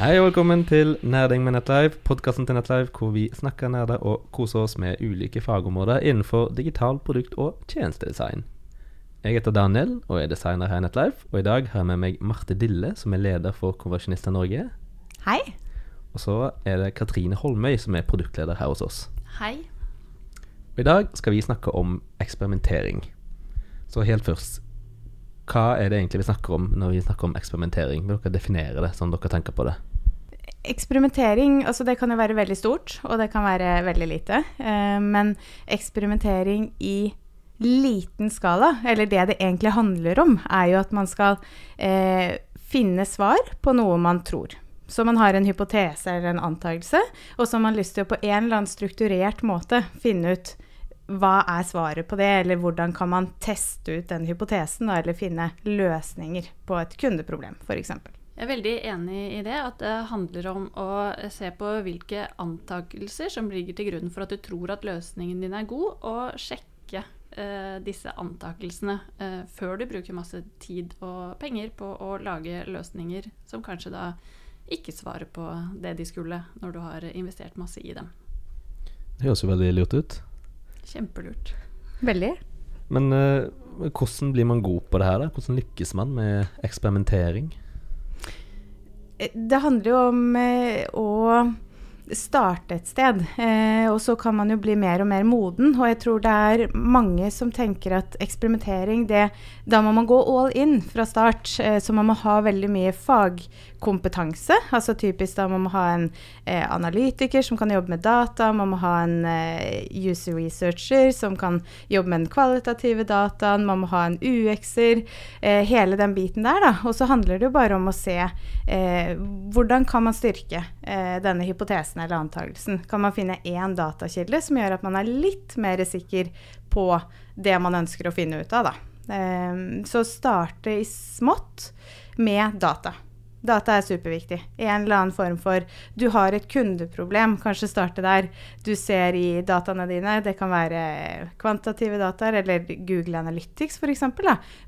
Hei og velkommen til Nerding med NettLive, podkasten til NettLive, hvor vi snakker nerder og koser oss med ulike fagområder innenfor digital produkt- og tjenestedesign. Jeg heter Daniel og er designer her i Nettlife, og i dag har jeg med meg Marte Dille, som er leder for Konversjonister Norge. Hei. Og så er det Katrine Holmøy, som er produktleder her hos oss. Hei. Og I dag skal vi snakke om eksperimentering. Så helt først, hva er det egentlig vi snakker om når vi snakker om eksperimentering? Vil dere definere det, sånn dere tenker på det? Eksperimentering altså det kan jo være veldig stort, og det kan være veldig lite. Eh, men eksperimentering i liten skala, eller det det egentlig handler om, er jo at man skal eh, finne svar på noe man tror. Så man har en hypotese eller en antakelse, og så har man lyst til å på en eller annen strukturert måte finne ut hva er svaret på det, eller hvordan kan man teste ut den hypotesen, eller finne løsninger på et kundeproblem, f.eks. Jeg er veldig enig i det, at det handler om å se på hvilke antakelser som ligger til grunn for at du tror at løsningen din er god, og sjekke eh, disse antakelsene eh, før du bruker masse tid og penger på å lage løsninger som kanskje da ikke svarer på det de skulle, når du har investert masse i dem. Det høres jo veldig lurt ut. Kjempelurt. Veldig. Men eh, hvordan blir man god på det her? da? Hvordan lykkes man med eksperimentering? Det handler jo om eh, å starte et sted. Eh, og så kan man jo bli mer og mer moden. Og jeg tror det er mange som tenker at eksperimentering, det, da må man gå all in fra start. Eh, så man må ha veldig mye fagkompetanse. Altså typisk da man må ha en eh, analytiker som kan jobbe med data. Man må ha en eh, user researcher som kan jobbe med den kvalitative dataen. Man må ha en UX-er. Eh, hele den biten der, da. Og så handler det jo bare om å se eh, hvordan kan man styrke denne hypotesen eller antakelsen? Kan man finne én datakilde som gjør at man er litt mer sikker på det man ønsker å finne ut av, da. Um, så starte i smått med data. Data er superviktig. I en eller annen form for Du har et kundeproblem, kanskje starte der. Du ser i dataene dine, det kan være kvantitative dataer eller Google Analytics f.eks.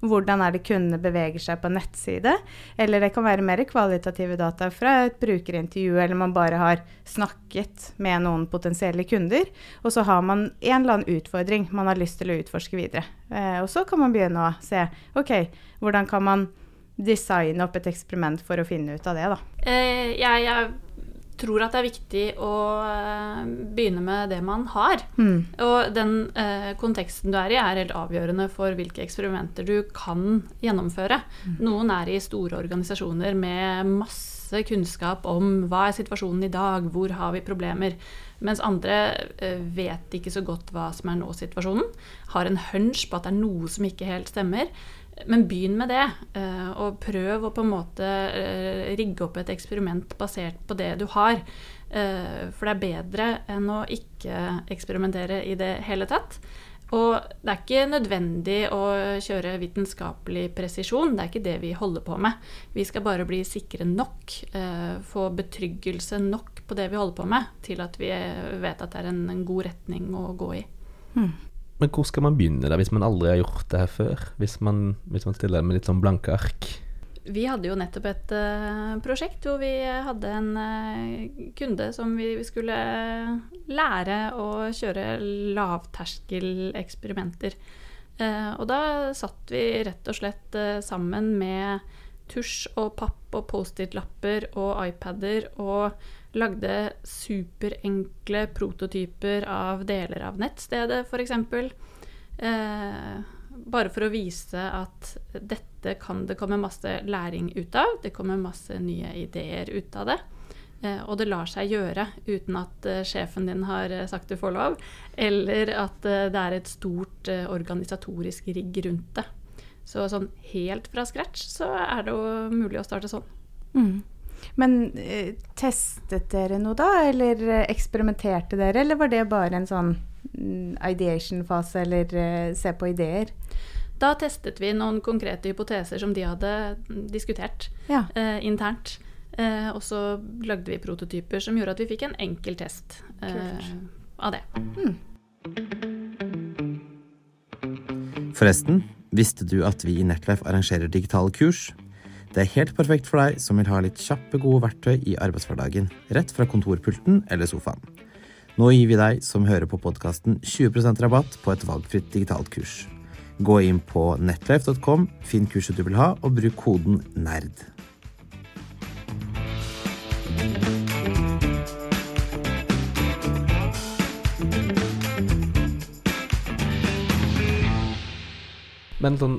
Hvordan er det kundene beveger seg på nettside? Eller det kan være mer kvalitative data fra et brukerintervju, eller man bare har snakket med noen potensielle kunder. Og så har man en eller annen utfordring man har lyst til å utforske videre. Eh, og så kan man begynne å se OK, hvordan kan man designe opp et eksperiment for å finne ut av det, da? Eh, jeg, jeg, tror at det er viktig å eh, begynne med det man har. Mm. Og den eh, konteksten du er i, er helt avgjørende for hvilke eksperimenter du kan gjennomføre. Mm. Noen er i store organisasjoner med masse kunnskap om hva er situasjonen i dag, hvor har vi problemer. Mens andre eh, vet ikke så godt hva som er nå-situasjonen. Har en hunch på at det er noe som ikke helt stemmer. Men begynn med det, eh, og prøv å på en måte eh, rigge opp et eksperiment basert på det du har. Eh, for det er bedre enn å ikke eksperimentere i det hele tatt. Og det er ikke nødvendig å kjøre vitenskapelig presisjon, det er ikke det vi holder på med. Vi skal bare bli sikre nok, få betryggelse nok på det vi holder på med, til at vi vet at det er en, god retning å gå i. Hmm. Men hvor skal man begynne da, hvis man aldri har gjort det her før? Hvis man, hvis man stiller med litt sånn blanke ark? Vi hadde jo nettopp et uh, prosjekt hvor vi hadde en uh, kunde som vi, skulle lære å kjøre lavterskeleksperimenter. Uh, og da satt vi rett og slett sammen med tusj og papp og Post-It-lapper og iPader og lagde superenkle prototyper av deler av nettstedet, f.eks. Eh, bare for å vise at dette kan det komme masse læring ut av. Det kommer masse nye ideer ut av det. Eh, og det lar seg gjøre uten at eh, sjefen din har eh, sagt du får lov, eller at eh, det er et stort eh, organisatorisk rigg rundt det. Så sånn helt fra scratch så er det jo mulig å starte sånn. Mm. Men eh, testet dere noe da, eller eh, eksperimenterte dere, eller var det bare en sånn mm, ideation-fase, eller eh, se på ideer? Da testet vi noen konkrete hypoteser som de hadde mm, diskutert ja. eh, internt. Eh, og så lagde vi prototyper som gjorde at vi fikk en enkel test eh, av det. Hmm. Forresten, visste du at vi i Netlife arrangerer digitale kurs? Det er helt perfekt for deg som vil ha litt kjappe, gode verktøy i arbeidshverdagen, rett fra kontorpulten eller sofaen. Nå gir vi deg som hører på podkasten 20% rabatt på et valgfritt digitalt kurs. Gå inn på netlife.com, finn kurset du vil ha, og bruk koden NERD. Men sånn,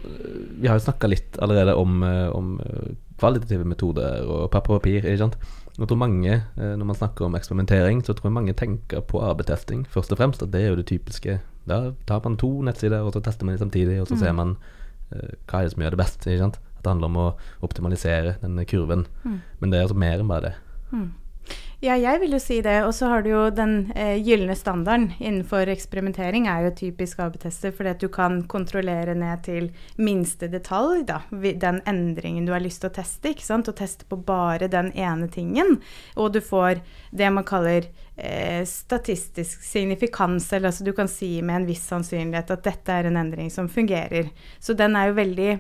vi har jo snakka litt allerede om, eh, om eh, kvalitative metoder og papir og papir. ikke sant? Jeg tror mange, eh, Når man snakker om eksperimentering, så tror jeg mange tenker på AB-testing først og fremst. At det er jo det typiske. Da tar man to nettsider, og så tester man de samtidig, og så mm. ser man uh, hva er det som gjør det best. ikke sant? At det handler om å optimalisere denne kurven. Mm. Men det er altså mer enn bare det. Mm. Ja, jeg vil jo si det. Og så har du jo den eh, gylne standarden innenfor eksperimentering er jo typisk AB-tester, fordi at du kan kontrollere ned til minste detalj da, den endringen du har lyst til å teste. ikke sant? Og teste på bare den ene tingen. Og du får det man kaller eh, statistisk signifikans, eller altså du kan si med en viss sannsynlighet at dette er en endring som fungerer. Så den er jo veldig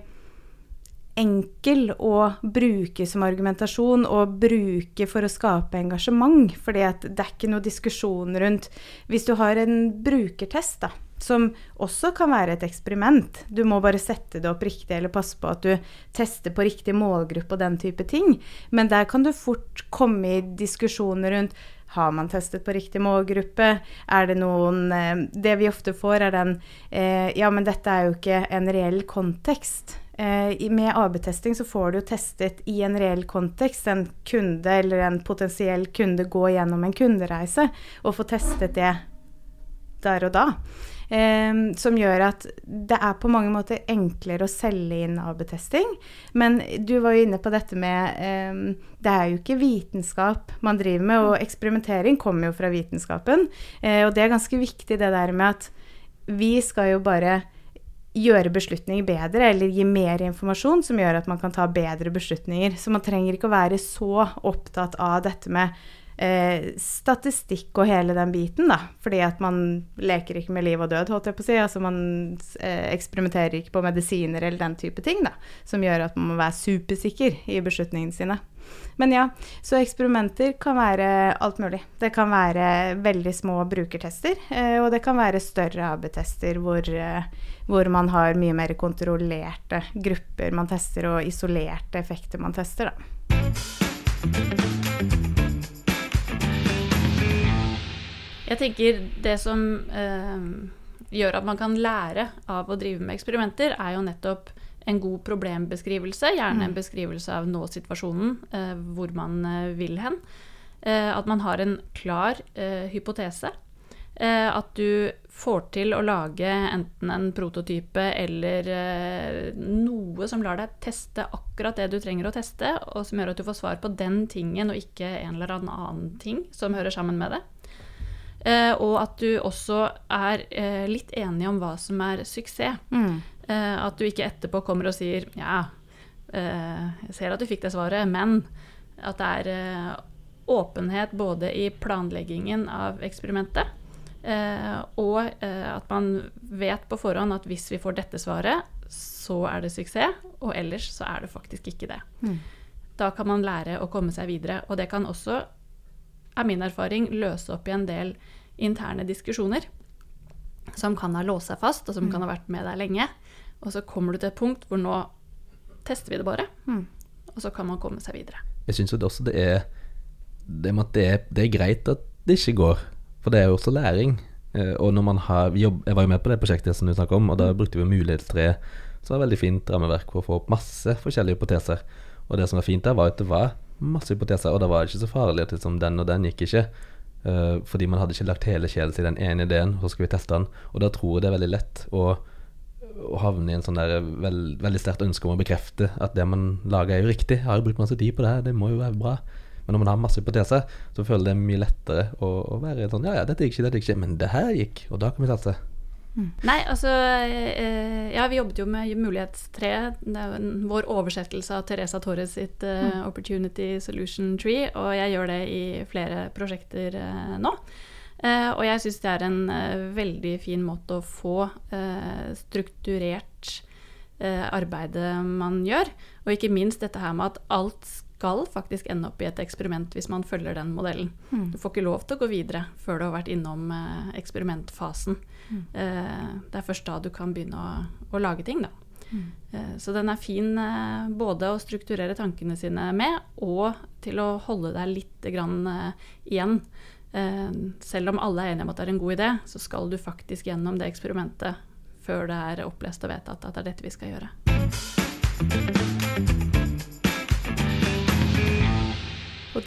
enkel å bruke som argumentasjon og bruke for å skape engasjement. fordi det er ikke noe diskusjon rundt Hvis du har en brukertest, da, som også kan være et eksperiment Du må bare sette det opp riktig eller passe på at du tester på riktig målgruppe og den type ting. Men der kan du fort komme i diskusjoner rundt har man testet på riktig målgruppe? Er det noen eh, Det vi ofte får, er den eh, Ja, men dette er jo ikke en reell kontekst. Eh, med AB-testing så får du testet i en reell kontekst en kunde eller en potensiell kunde gå gjennom en kundereise, og få testet det der og da. Eh, som gjør at det er på mange måter enklere å selge inn AB-testing. Men du var jo inne på dette med eh, Det er jo ikke vitenskap man driver med, og eksperimentering kommer jo fra vitenskapen. Eh, og det er ganske viktig det der med at vi skal jo bare gjøre beslutninger bedre eller gi mer informasjon som gjør at man kan ta bedre beslutninger. Så man trenger ikke å være så opptatt av dette med eh, statistikk og hele den biten, da. Fordi at man leker ikke med liv og død, holdt jeg på å si. Altså man eh, eksperimenterer ikke på medisiner eller den type ting, da. Som gjør at man må være supersikker i beslutningene sine. Men ja, så eksperimenter kan være alt mulig. Det kan være veldig små brukertester, eh, og det kan være større AB-tester hvor, eh, hvor, man har mye mer kontrollerte grupper man tester, og isolerte effekter man tester, da. Jeg tenker det som eh, gjør at man kan lære av å drive med eksperimenter, er jo nettopp en god problembeskrivelse, gjerne en mm. beskrivelse av nå-situasjonen, eh, hvor man eh, vil hen. Eh, at man har en klar eh, hypotese. Eh, at du får til å lage enten en prototype eller eh, noe som lar deg teste akkurat det du trenger å teste, og som gjør at du får svar på den tingen og ikke en eller annen ting som hører sammen med det. og at du også er litt enig om hva som er suksess. Mm. Eh, at du ikke etterpå kommer og sier ja, eh, jeg ser at du fikk det svaret, men at det er eh, åpenhet både i planleggingen av eksperimentet, og at man vet på forhånd at hvis vi får dette svaret, så er det suksess, og ellers så er det faktisk ikke det. Mm. Da kan man lære å komme seg videre. Og det kan også, er min erfaring, løse opp i en del interne diskusjoner som kan ha låst seg fast, og som mm. kan ha vært med deg lenge. Og så kommer du til et punkt hvor nå tester vi det bare, mm. og så kan man komme seg videre. Jeg syns også det er det, det, er det, er greit at det ikke går, for det er jo også læring. Eh, og når man har jobb, Jeg var jo med på det prosjektet som du snakker om, og da mm. brukte vi mulighetstre, Det var veldig fint rammeverk for å få opp masse forskjellige hypoteser. Og det som var fint der, var at det var masse hypoteser, og da var det ikke så farlig at liksom, den og den gikk ikke. Uh, fordi man hadde ikke lagt hele kjedet i den ene ideen, så skal vi teste den. Og da tror jeg det er veldig lett å å havne i en sånn der veld, veldig sterkt ønske om å bekrefte at det man lager, er jo riktig. Jeg har jo brukt masse tid på det her, det må jo være bra. Men når man har masse hypoteser, så føler det mye lettere å, å være sånn Ja, ja, dette gikk ikke, dette gikk ikke, men det her gikk, og da kan vi satse. Mm. Nei, altså eh, Ja, vi jobbet jo med Mulighetstre. Det er vår oversettelse av Teresa Torres sitt uh, mm. Opportunity Solution Tree, og jeg gjør det i flere prosjekter uh, nå. Og jeg syns det er en veldig fin måte å få strukturert eh, arbeidet man gjør. Og ikke minst dette her med at alt skal faktisk ende opp i et eksperiment hvis man følger den modellen. Mm. Du får ikke lov til å gå videre før du har vært innom eh, eksperimentfasen. Mm. Eh, det er først da du kan begynne å, å lage ting, da. Mm. Eh, så den er fin eh, både å strukturere tankene sine med, og til å holde deg litt grann, eh, igjen. Eh, selv om alle er enige om at det er en god idé, så skal du faktisk gjennom det eksperimentet før det er opplest og vedtatt at det er dette vi skal gjøre.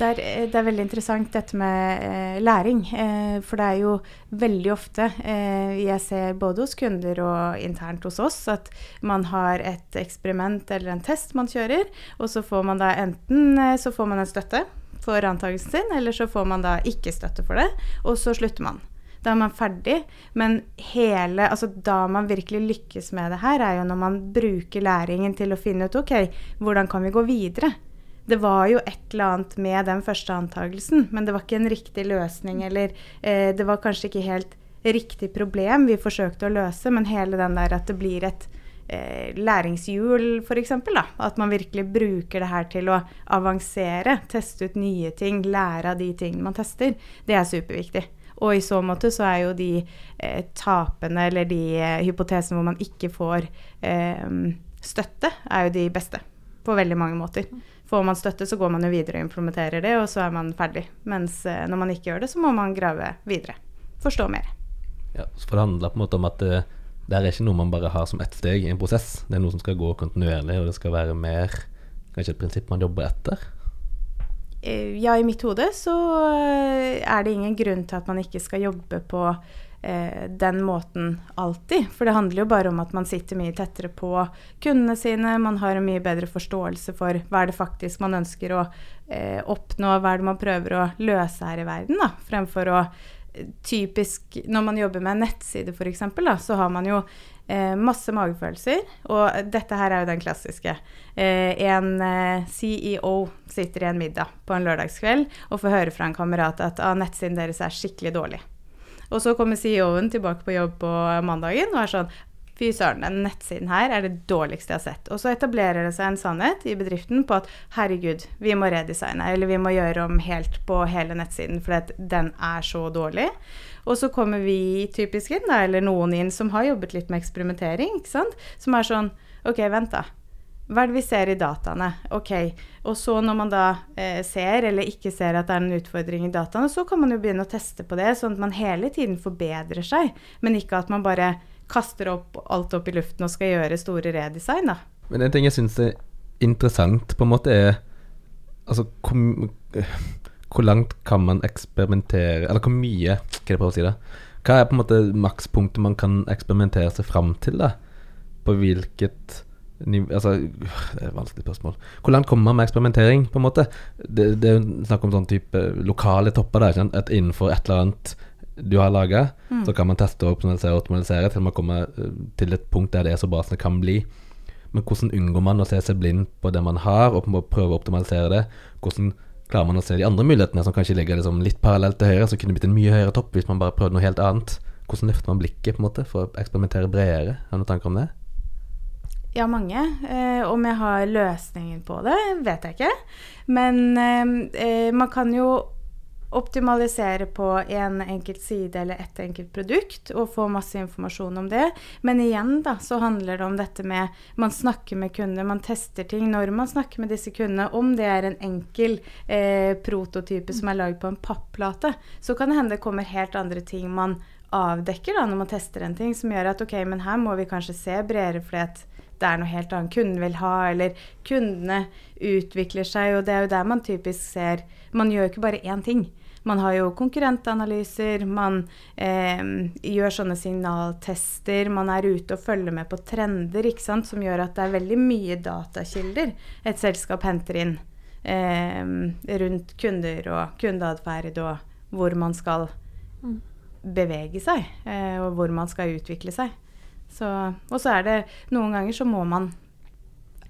Der, eh, det er veldig interessant dette med eh, læring. Eh, for det er jo veldig ofte eh, jeg ser både hos kunder og internt hos oss at man har et eksperiment eller en test man kjører, og så får man da enten eh, så får man en støtte for antakelsen sin, eller så får man da ikke støtte for det, og så slutter man. Da er man ferdig, men hele, altså da man virkelig lykkes med det her, er jo når man bruker læringen til å finne ut ok, hvordan kan vi gå videre? Det var jo et eller annet med den første antagelsen, men det var ikke en riktig løsning, eller eh, det var kanskje ikke helt riktig problem vi forsøkte å løse, men hele den der at det blir et eh, læringshjul, f.eks. At man virkelig bruker det her til å avansere, teste ut nye ting, lære av de tingene man tester. Det er superviktig. Og i så måte så er jo de eh, tapene, eller de eh, hypotesene hvor man ikke får eh, støtte, er jo de beste. På veldig mange måter. Får man støtte, så går man jo videre og implementerer det, og så er man ferdig. Mens eh, når man ikke gjør det, så må man grave videre. Forstå mer. Ja, For det handler på en måte om at uh, det er ikke noe man bare har som ett steg i en prosess. Det er noe som skal gå kontinuerlig, og det skal være mer kanskje et prinsipp man jobber etter. Eh, ja, i mitt hode så eh, er det ingen grunn til at man ikke skal jobbe på eh, den måten alltid. For det handler jo bare om at man sitter mye tettere på kundene sine, man har en mye bedre forståelse for hva er det faktisk man ønsker å eh, oppnå, hva er det man prøver å løse her i verden, da, fremfor å eh, Typisk når man jobber med en nettside f.eks., så har man jo eh, masse magefølelser. Og dette her er jo den klassiske. Eh, en eh, CEO sitter i en middag på en lørdagskveld og får høre fra en kamerat at ah, nettsiden deres er skikkelig dårlig. Og så kommer CEO-en tilbake på jobb på mandagen og er sånn Fy søren, den nettsiden her er det dårligste jeg har sett. Og så etablerer det seg en sannhet i bedriften på at herregud, vi må redesigne, eller vi må gjøre om helt på hele nettsiden, for den er så dårlig. Og så kommer vi typisk inn, eller noen inn som har jobbet litt med eksperimentering, ikke sant? som er sånn OK, vent, da. Hva er det vi ser i dataene? Ok, Og så når man da eh, ser eller ikke ser at det er en utfordring i dataene, så kan man jo begynne å teste på det, sånn at man hele tiden forbedrer seg. Men ikke at man bare kaster opp alt opp i luften og skal gjøre store redesign, da. Men en ting jeg syns er interessant, på en måte, er Altså, hvor, hvor, langt kan man eksperimentere Eller hvor mye, hva er det å si det, Hva er på en måte makspunktet man kan eksperimentere seg fram til, da? På hvilket nivå Altså, det er et vanskelig spørsmål. Hvor langt kommer man med eksperimentering, på en måte? Det, det er snakk om sånn type lokale topper, da, ikke sant? At innenfor et eller annet du har laga, mm. så kan man teste og optimalisere og optimalisere til man kommer eh, til et punkt der det er så bra som det kan bli. Men hvordan unngår man å se seg blind på det man har, og prøve å optimalisere det? Hvordan klarer man å se de andre mulighetene som kanskje ligger liksom litt parallelt til høyre, så kunne det blitt en mye høyere topp hvis man bare prøvde noe helt annet? Hvordan løfter man blikket på en måte for å eksperimentere bredere? Har du noen tanker om det? Ja, mange. Eh, om jeg har løsningen på det, vet jeg ikke. Men eh, eh man kan jo optimalisere på en enkelt side eller ett enkelt produkt og få masse informasjon om det. Men igjen da, så handler det om dette med man snakker med kunder, man tester ting. Når man snakker med disse kundene, om det er en enkel eh, prototype som er lagd på en papplate, så kan det hende det kommer helt andre ting man avdekker da, når man tester en ting, som gjør at ok, men her må vi kanskje se bredere flet det er noe helt annet kunden vil ha, eller kundene utvikler seg, og det er jo der man typisk ser Man gjør jo ikke bare én ting. Man har jo konkurrentanalyser, man eh, gjør sånne signaltester, man er ute og følger med på trender, ikke sant, som gjør at det er veldig mye datakilder et selskap henter inn eh, rundt kunder og kundeatferd og hvor man skal mm. bevege seg, eh, og hvor man skal utvikle seg. Så, og så er det noen ganger så må man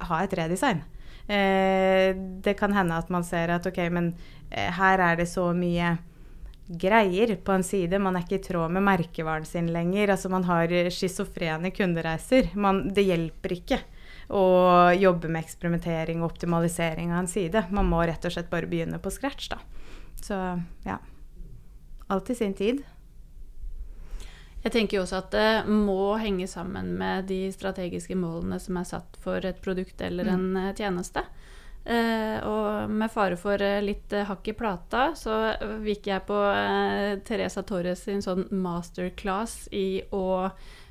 ha et redesign. Eh, det kan hende at man ser at ok, men her er det så mye greier på en side. Man er ikke i tråd med merkevaren sin lenger. Altså man har schizofrene kundereiser. Man, det hjelper ikke å jobbe med eksperimentering og optimalisering av en side. Man må rett og slett bare begynne på scratch, da. Så ja. Alt i sin tid. Jeg tenker jo også at det må henge sammen med de strategiske målene som er satt for et produkt eller en mm. tjeneste. Eh, og med fare for eh, litt eh, hakk i plata, så gikk jeg på Teresa Torres sin sånn masterclass i å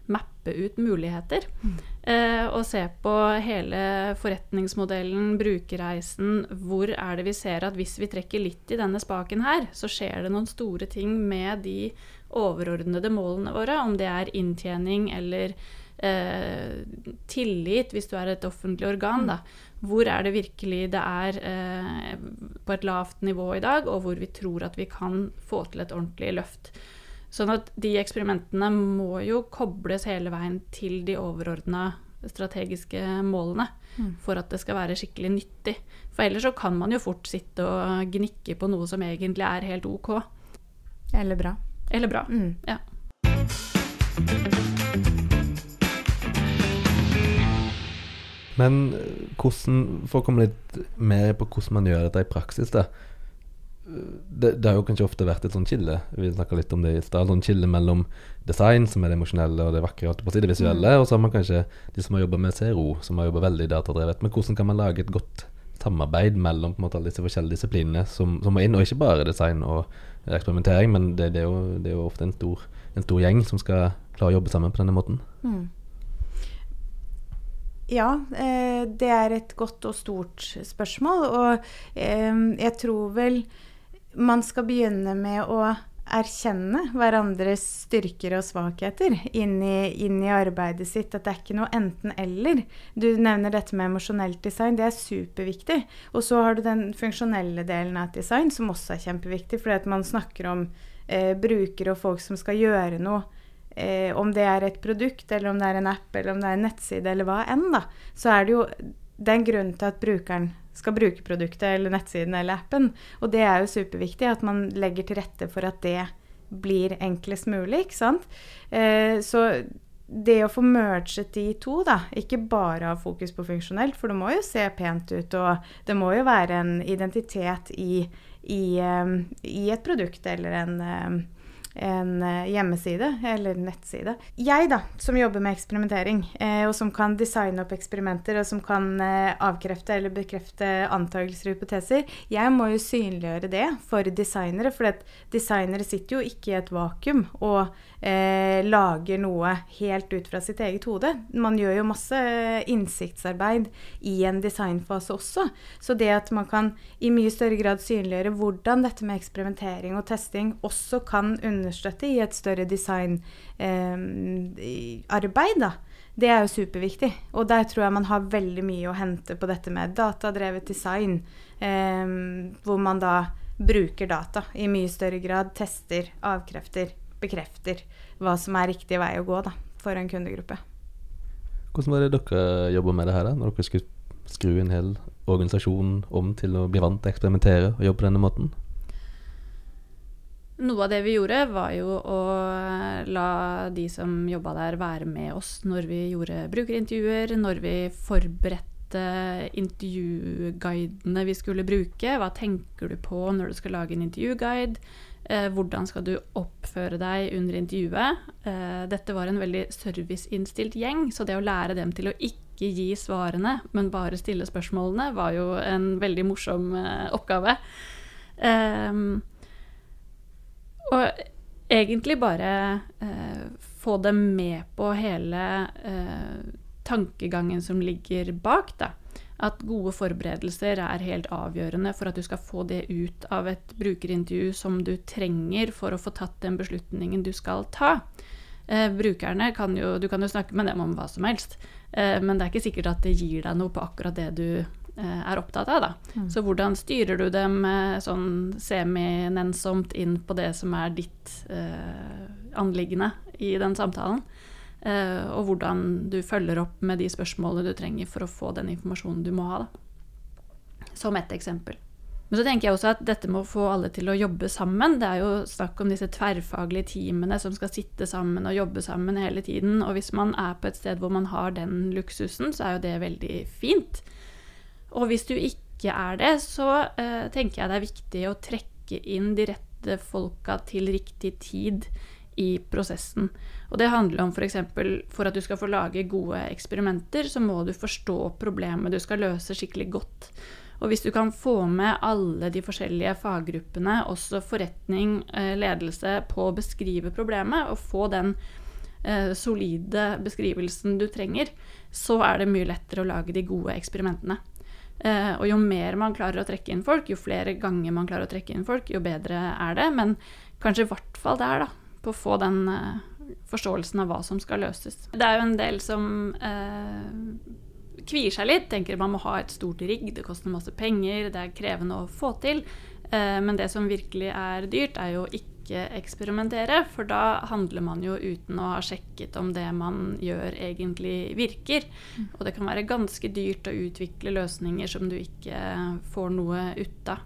mappe ut muligheter. Mm. Eh, og se på hele forretningsmodellen, brukerreisen. Hvor er det vi ser at hvis vi trekker litt i denne spaken her, så skjer det noen store ting med de overordnede målene våre, om det er inntjening eller eh, tillit, hvis du er et offentlig organ. da. Hvor er det virkelig det er eh, på et lavt nivå i dag, og hvor vi tror at vi kan få til et ordentlig løft. Sånn at de eksperimentene må jo kobles hele veien til de overordna strategiske målene mm. for at det skal være skikkelig nyttig. For ellers så kan man jo fort sitte og gnikke på noe som egentlig er helt OK. Eller bra. Eller bra, mm. ja. Men eh, hvordan, for å komme litt mer på hvordan man gjør dette i praksis, da. Det, det, har jo kanskje ofte vært et sånt skille vi snakka litt om det i stad, sånn skille mellom design, som er det emosjonelle og det vakre, og det visuelle, mm. og så har man kanskje de som har jobba med CRO, som har jobba veldig datadrevet. Men hvordan kan man lage et godt samarbeid mellom på en måte alle disse forskjellige disiplinene som, som må inn, og ikke bare design og eksperimentering, men det, det, er, jo, det er, jo, ofte en stor, en stor, gjeng som skal klare å jobbe sammen på denne måten. Mm. Ja, eh, det er et godt og stort spørsmål. Og eh, jeg tror vel man skal begynne med å erkjenne hverandres styrker og svakheter inn i, inn i, arbeidet sitt. At det er ikke noe enten-eller. Du nevner dette med emosjonelt design. Det er superviktig. Og så har du den funksjonelle delen av design, som også er kjempeviktig. Fordi at man snakker om eh, brukere og folk som skal gjøre noe eh, om det er et produkt, eller om det er en app, eller om det er en nettside, eller hva enn, da, så er det jo den grunnen til at brukeren skal bruke produktet eller nettsiden eller appen. Og det er jo superviktig at man legger til rette for at det blir enklest mulig, ikke sant. Eh, så det å få merget de to, da, ikke bare ha fokus på funksjonelt, for det må jo se pent ut, og det må jo være en identitet i, i, um, i et produkt eller en um, en eh, hjemmeside eller nettside. Jeg, da, som jobber med eksperimentering, eh, og som kan designe opp eksperimenter, og som kan eh, avkrefte eller bekrefte antakelser og hypoteser, jeg må jo synliggjøre det for designere. For designere sitter jo ikke i et vakuum og eh, lager noe helt ut fra sitt eget hode. Man gjør jo masse innsiktsarbeid i en designfase også. Så det at man kan i mye større grad synliggjøre hvordan dette med eksperimentering og testing også kan understøtte i et større designarbeid, eh, da. Det er jo superviktig. Og der tror jeg man har veldig mye å hente på dette med datadrevet design, eh, hvor man da bruker data i mye større grad, tester, avkrefter, bekrefter hva som er riktig vei å gå da, for en kundegruppe. Hvordan var det dere jobba med det her, da, når dere skulle skru en hel organisasjon om til å bli vant til å eksperimentere og jobbe på denne måten? Noe av det vi gjorde, var jo å la de som jobba der, være med oss når vi gjorde brukerintervjuer, når vi forberedte intervjuguidene vi skulle bruke. Hva tenker du på når du skal lage en intervjuguide? Eh, hvordan skal du oppføre deg under intervjuet? Eh, dette var en veldig serviceinnstilt gjeng, så det å lære dem til å ikke gi svarene, men bare stille spørsmålene, var jo en veldig morsom eh, oppgave. Ehm, og egentlig bare eh, få dem med på hele eh, tankegangen som ligger bak, da at gode forberedelser er helt avgjørende for at du skal få det ut av et brukerintervju som du trenger for å få tatt den beslutningen du skal ta. Eh, brukerne kan jo, Du kan jo snakke med dem om hva som helst, eh, men det er ikke sikkert at det gir deg noe på akkurat det du er opptatt av. Da. Mm. Så hvordan styrer du dem eh, sånn seminensomt inn på det som er ditt eh, anliggende i den samtalen? Eh, og hvordan du følger opp med de spørsmålene du trenger for å få den informasjonen du må ha. Da. Som ett eksempel. Men så tenker jeg også at dette med å få alle til å jobbe sammen Det er jo snakk om disse tverrfaglige teamene som skal sitte sammen og jobbe sammen hele tiden. Og hvis man er på et sted hvor man har den luksusen, så er jo det veldig fint. Og hvis du ikke er det, så uh, tenker jeg det er viktig å trekke inn de rette folka til riktig tid i prosessen. Og det handler om f.eks. For, for at du skal få lage gode eksperimenter, så må du forstå problemet du skal løse skikkelig godt. Og hvis du kan få med alle de forskjellige faggruppene, også forretning, eh, ledelse, på å beskrive problemet, og få den eh, solide beskrivelsen du trenger, så er det mye lettere å lage de gode eksperimentene. Eh, og jo mer man klarer å trekke inn folk, jo flere ganger man klarer å trekke inn folk, jo bedre er det. Men kanskje i hvert fall der, da, på å få den eh, forståelsen av hva som skal løses. Det er jo en del som eh, kvier seg litt, tenker man må ha et stort rigg, det koster masse penger, det er krevende å få til. Men det som virkelig er dyrt, er jo ikke eksperimentere, for da handler man jo uten å ha sjekket om det man gjør, egentlig virker. Mm. Og det kan være ganske dyrt å utvikle løsninger som du ikke får noe ut av.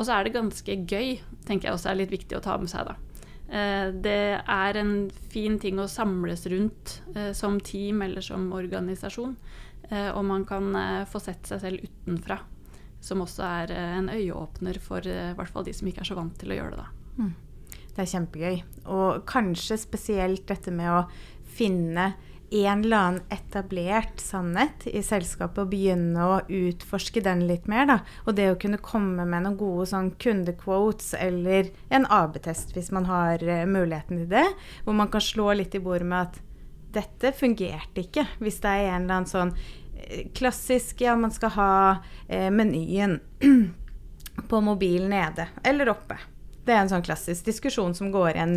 Og så er det ganske gøy, tenker jeg også er litt viktig å ta med seg, da. Eh, det er en fin ting å samles rundt eh, som team eller som organisasjon. Eh, og man kan få sett seg selv utenfra, som også er en øyeåpner for i hvert fall de som ikke er så vant til å gjøre det. da. Mm. Det er kjempegøy. Og kanskje spesielt dette med å finne en eller annen etablert sannhet i selskapet og begynne å utforske den litt mer. Da. Og det å kunne komme med noen gode sånn kundequotes eller en AB-test hvis man har uh, muligheten til det, hvor man kan slå litt i bordet med at dette fungerte ikke. Hvis det er en eller annen sånn uh, klassisk ja, man skal ha uh, menyen på mobilen nede eller oppe. Det er en sånn klassisk diskusjon som går igjen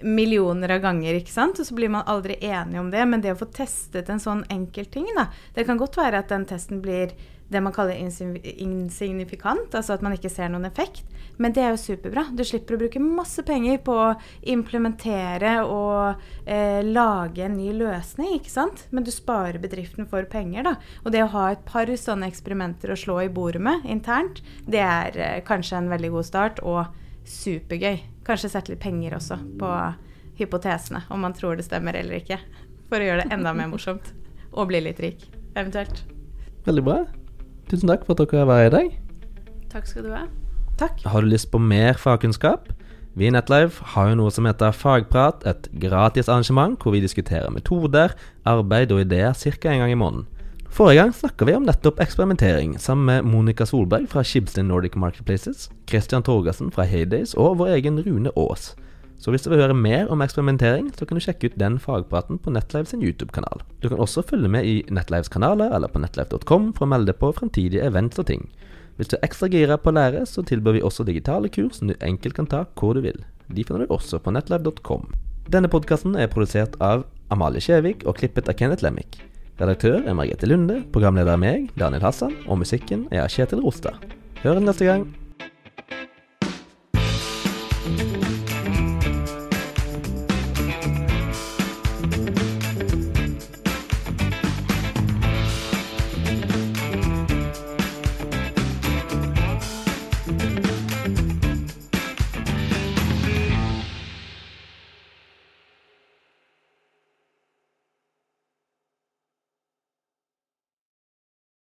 millioner av ganger, ikke sant? og så blir man aldri enig om det. Men det å få testet en sånn enkel ting, da Det kan godt være at den testen blir det man kaller insignifikant, altså at man ikke ser noen effekt. Men det er jo superbra. Du slipper å bruke masse penger på å implementere og eh, lage en ny løsning, ikke sant. Men du sparer bedriften for penger, da. Og det å ha et par sånne eksperimenter å slå i bordet med internt, det er eh, kanskje en veldig god start. og supergøy. Kanskje sette litt penger også på hypotesene, om man tror det stemmer eller ikke. For å gjøre det enda mer morsomt. Og bli litt rik, eventuelt. Veldig bra. Tusen takk for at dere var i dag. Takk skal du ha. Takk. Har du lyst på mer fagkunnskap? Vi i Netlife har jo noe som heter Fagprat, et gratis arrangement hvor vi diskuterer metoder, arbeid og ideer ca. en gang i måneden. Forrige gang snakka vi om nettopp eksperimentering, sammen med Monica Solberg fra Schibsted Nordic Marketplaces, Christian Torgersen fra Heydays og vår egen Rune Aas. Så hvis du vil høre mer om eksperimentering, så kan du sjekke ut den fagpraten på Netlive sin YouTube-kanal. Du kan også følge med i Netlives kanaler eller på netlive.com for å melde på fremtidige events og ting. Hvis du er ekstra gira på å lære, så tilbyr vi også digitale kurs som du enkelt kan ta hvor du vil. De finner du også på netlive.com. Denne podkasten er produsert av Amalie Kjevik og klippet av Kenneth Lemmik. Redaktør er Margrethe Lunde, programleder er meg, Daniel Hassan, og musikken er av Kjetil Rostad. Hør neste gang.